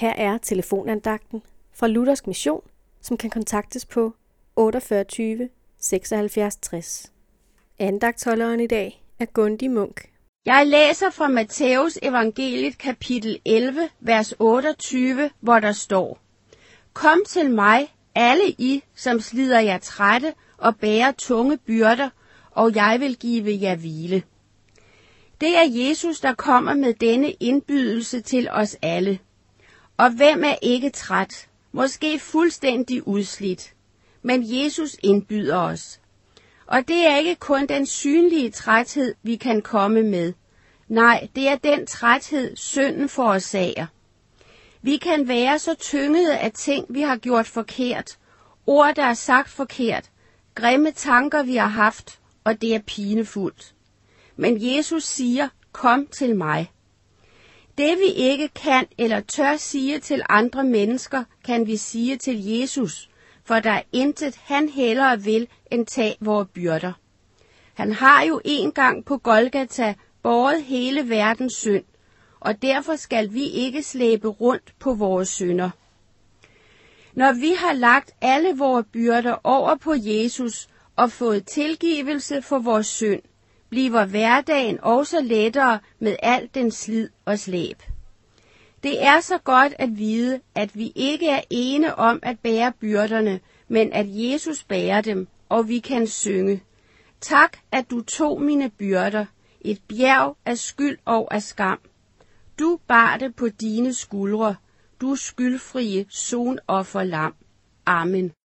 Her er telefonandagten fra Luthersk Mission, som kan kontaktes på 48 76 60. Andagtholderen i dag er Gundi Munk. Jeg læser fra Matthæus evangeliet kapitel 11, vers 28, hvor der står, Kom til mig, alle I, som slider jer trætte og bærer tunge byrder, og jeg vil give jer hvile. Det er Jesus, der kommer med denne indbydelse til os alle. Og hvem er ikke træt, måske fuldstændig udslidt? Men Jesus indbyder os. Og det er ikke kun den synlige træthed, vi kan komme med. Nej, det er den træthed, synden forårsager. Vi kan være så tyngede af ting, vi har gjort forkert, ord, der er sagt forkert, grimme tanker, vi har haft, og det er pinefuldt. Men Jesus siger, kom til mig. Det vi ikke kan eller tør sige til andre mennesker, kan vi sige til Jesus, for der er intet han hellere vil end tage vores byrder. Han har jo en gang på Golgata båret hele verdens synd, og derfor skal vi ikke slæbe rundt på vores synder. Når vi har lagt alle vores byrder over på Jesus og fået tilgivelse for vores synd, bliver hverdagen også lettere med alt den slid og slæb. Det er så godt at vide, at vi ikke er ene om at bære byrderne, men at Jesus bærer dem, og vi kan synge. Tak, at du tog mine byrder, et bjerg af skyld og af skam. Du bar det på dine skuldre, du skyldfrie sonofferlam. Amen.